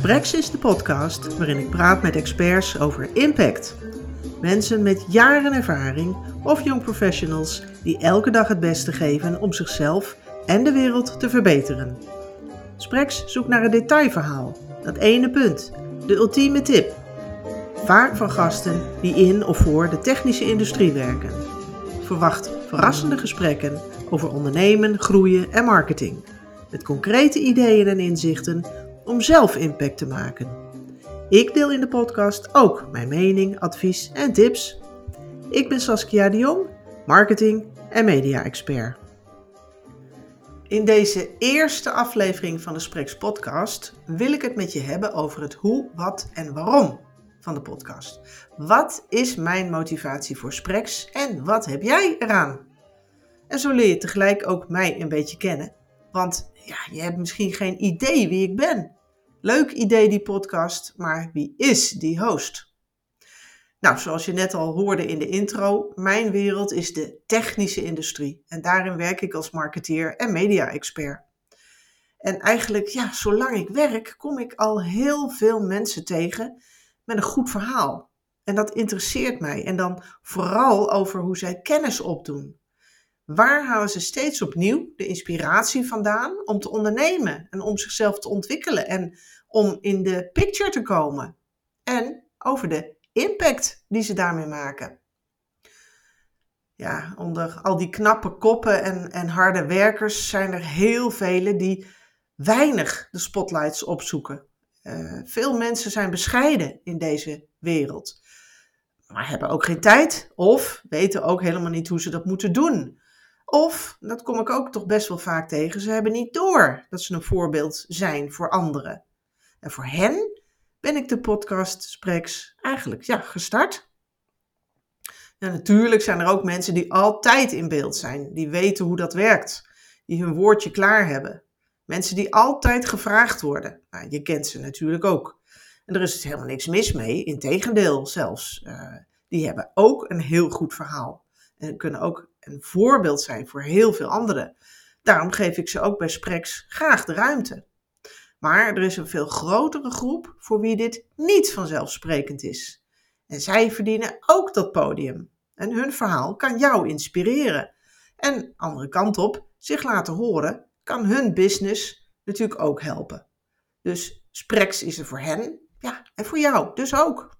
Sprex is de podcast waarin ik praat met experts over impact. Mensen met jaren ervaring of jong professionals die elke dag het beste geven om zichzelf en de wereld te verbeteren. Sprex zoekt naar een detailverhaal, dat ene punt, de ultieme tip. Vaak van gasten die in of voor de technische industrie werken. Verwacht verrassende gesprekken over ondernemen, groeien en marketing. Met concrete ideeën en inzichten om zelf impact te maken. Ik deel in de podcast ook mijn mening, advies en tips. Ik ben Saskia de Jong, marketing en media-expert. In deze eerste aflevering van de Spreks podcast wil ik het met je hebben over het hoe, wat en waarom van de podcast. Wat is mijn motivatie voor Spreks en wat heb jij eraan? En zo leer je tegelijk ook mij een beetje kennen. Want ja, je hebt misschien geen idee wie ik ben. Leuk idee die podcast, maar wie is die host? Nou, zoals je net al hoorde in de intro, mijn wereld is de technische industrie. En daarin werk ik als marketeer en media-expert. En eigenlijk, ja, zolang ik werk, kom ik al heel veel mensen tegen met een goed verhaal. En dat interesseert mij. En dan vooral over hoe zij kennis opdoen. Waar halen ze steeds opnieuw de inspiratie vandaan om te ondernemen en om zichzelf te ontwikkelen en om in de picture te komen? En over de impact die ze daarmee maken. Ja, onder al die knappe koppen en, en harde werkers zijn er heel velen die weinig de spotlights opzoeken. Uh, veel mensen zijn bescheiden in deze wereld, maar hebben ook geen tijd of weten ook helemaal niet hoe ze dat moeten doen. Of, dat kom ik ook toch best wel vaak tegen, ze hebben niet door dat ze een voorbeeld zijn voor anderen. En voor hen ben ik de podcast Spreks eigenlijk ja, gestart. En natuurlijk zijn er ook mensen die altijd in beeld zijn, die weten hoe dat werkt, die hun woordje klaar hebben. Mensen die altijd gevraagd worden. Nou, je kent ze natuurlijk ook. En er is helemaal niks mis mee, integendeel zelfs. Uh, die hebben ook een heel goed verhaal. En kunnen ook een voorbeeld zijn voor heel veel anderen. Daarom geef ik ze ook bij Spreks graag de ruimte. Maar er is een veel grotere groep voor wie dit niet vanzelfsprekend is. En zij verdienen ook dat podium. En hun verhaal kan jou inspireren. En andere kant op, zich laten horen, kan hun business natuurlijk ook helpen. Dus Spreks is er voor hen, ja, en voor jou dus ook.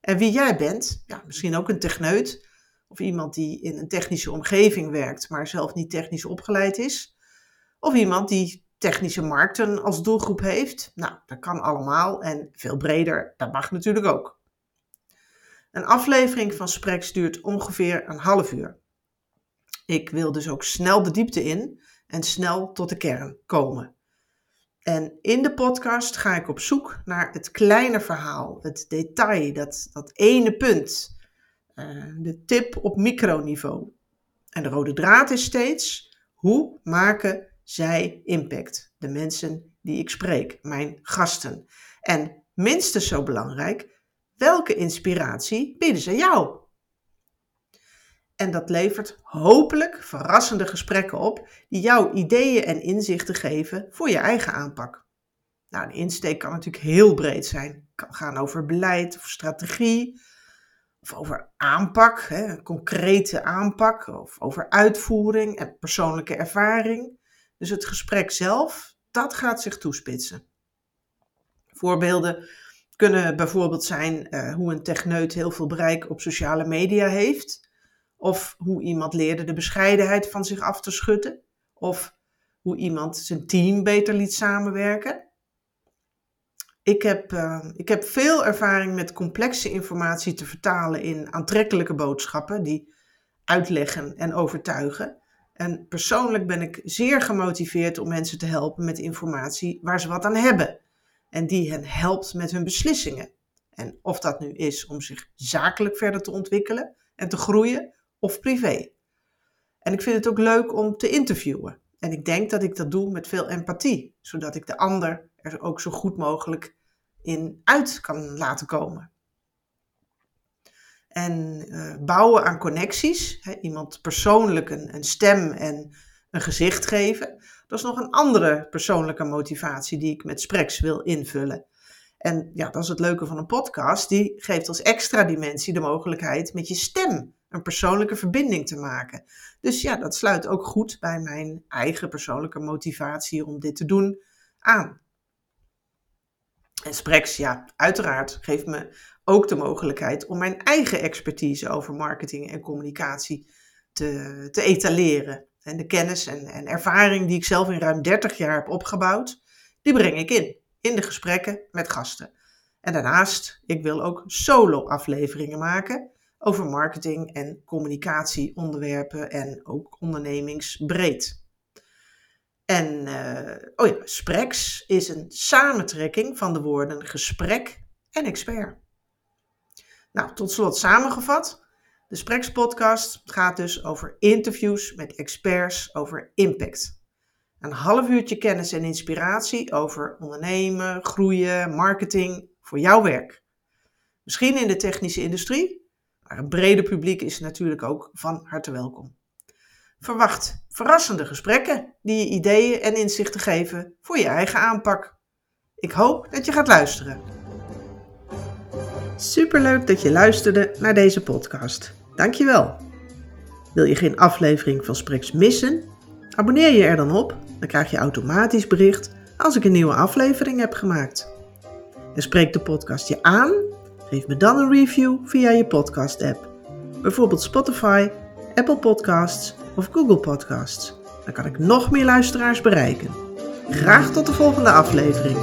En wie jij bent, ja, misschien ook een techneut, of iemand die in een technische omgeving werkt, maar zelf niet technisch opgeleid is. Of iemand die technische markten als doelgroep heeft. Nou, dat kan allemaal en veel breder, dat mag natuurlijk ook. Een aflevering van Spreks duurt ongeveer een half uur. Ik wil dus ook snel de diepte in en snel tot de kern komen. En in de podcast ga ik op zoek naar het kleine verhaal, het detail, dat, dat ene punt de tip op microniveau. En de rode draad is steeds, hoe maken zij impact? De mensen die ik spreek, mijn gasten. En minstens zo belangrijk, welke inspiratie bieden ze jou? En dat levert hopelijk verrassende gesprekken op die jou ideeën en inzichten geven voor je eigen aanpak. Nou, de insteek kan natuurlijk heel breed zijn. Het kan gaan over beleid of strategie, of over aanpak, hè, concrete aanpak, of over uitvoering en persoonlijke ervaring. Dus het gesprek zelf, dat gaat zich toespitsen. Voorbeelden kunnen bijvoorbeeld zijn uh, hoe een techneut heel veel bereik op sociale media heeft, of hoe iemand leerde de bescheidenheid van zich af te schutten, of hoe iemand zijn team beter liet samenwerken. Ik heb, uh, ik heb veel ervaring met complexe informatie te vertalen in aantrekkelijke boodschappen die uitleggen en overtuigen. En persoonlijk ben ik zeer gemotiveerd om mensen te helpen met informatie waar ze wat aan hebben. En die hen helpt met hun beslissingen. En of dat nu is om zich zakelijk verder te ontwikkelen en te groeien, of privé. En ik vind het ook leuk om te interviewen. En ik denk dat ik dat doe met veel empathie, zodat ik de ander er ook zo goed mogelijk in uit kan laten komen. En uh, bouwen aan connecties, hè, iemand persoonlijk een, een stem en een gezicht geven, dat is nog een andere persoonlijke motivatie die ik met Spreks wil invullen. En ja, dat is het leuke van een podcast. Die geeft als extra dimensie de mogelijkheid met je stem een persoonlijke verbinding te maken. Dus ja, dat sluit ook goed bij mijn eigen persoonlijke motivatie om dit te doen aan. En Sprex, ja, uiteraard geeft me ook de mogelijkheid om mijn eigen expertise over marketing en communicatie te, te etaleren. En de kennis en, en ervaring die ik zelf in ruim 30 jaar heb opgebouwd, die breng ik in, in de gesprekken met gasten. En daarnaast, ik wil ook solo-afleveringen maken over marketing en communicatieonderwerpen en ook ondernemingsbreed. En uh, oh ja, Sprex is een samentrekking van de woorden gesprek en expert. Nou, tot slot samengevat. De Sprex podcast gaat dus over interviews met experts over impact. Een half uurtje kennis en inspiratie over ondernemen, groeien, marketing voor jouw werk. Misschien in de technische industrie, maar een breder publiek is natuurlijk ook van harte welkom. Verwacht verrassende gesprekken die je ideeën en inzichten geven voor je eigen aanpak. Ik hoop dat je gaat luisteren. Superleuk dat je luisterde naar deze podcast. Dankjewel. Wil je geen aflevering van Spreks missen? Abonneer je er dan op, dan krijg je automatisch bericht als ik een nieuwe aflevering heb gemaakt. En spreekt de podcast je aan? Geef me dan een review via je podcast-app. Bijvoorbeeld Spotify, Apple Podcasts of Google Podcasts. Dan kan ik nog meer luisteraars bereiken. Graag tot de volgende aflevering.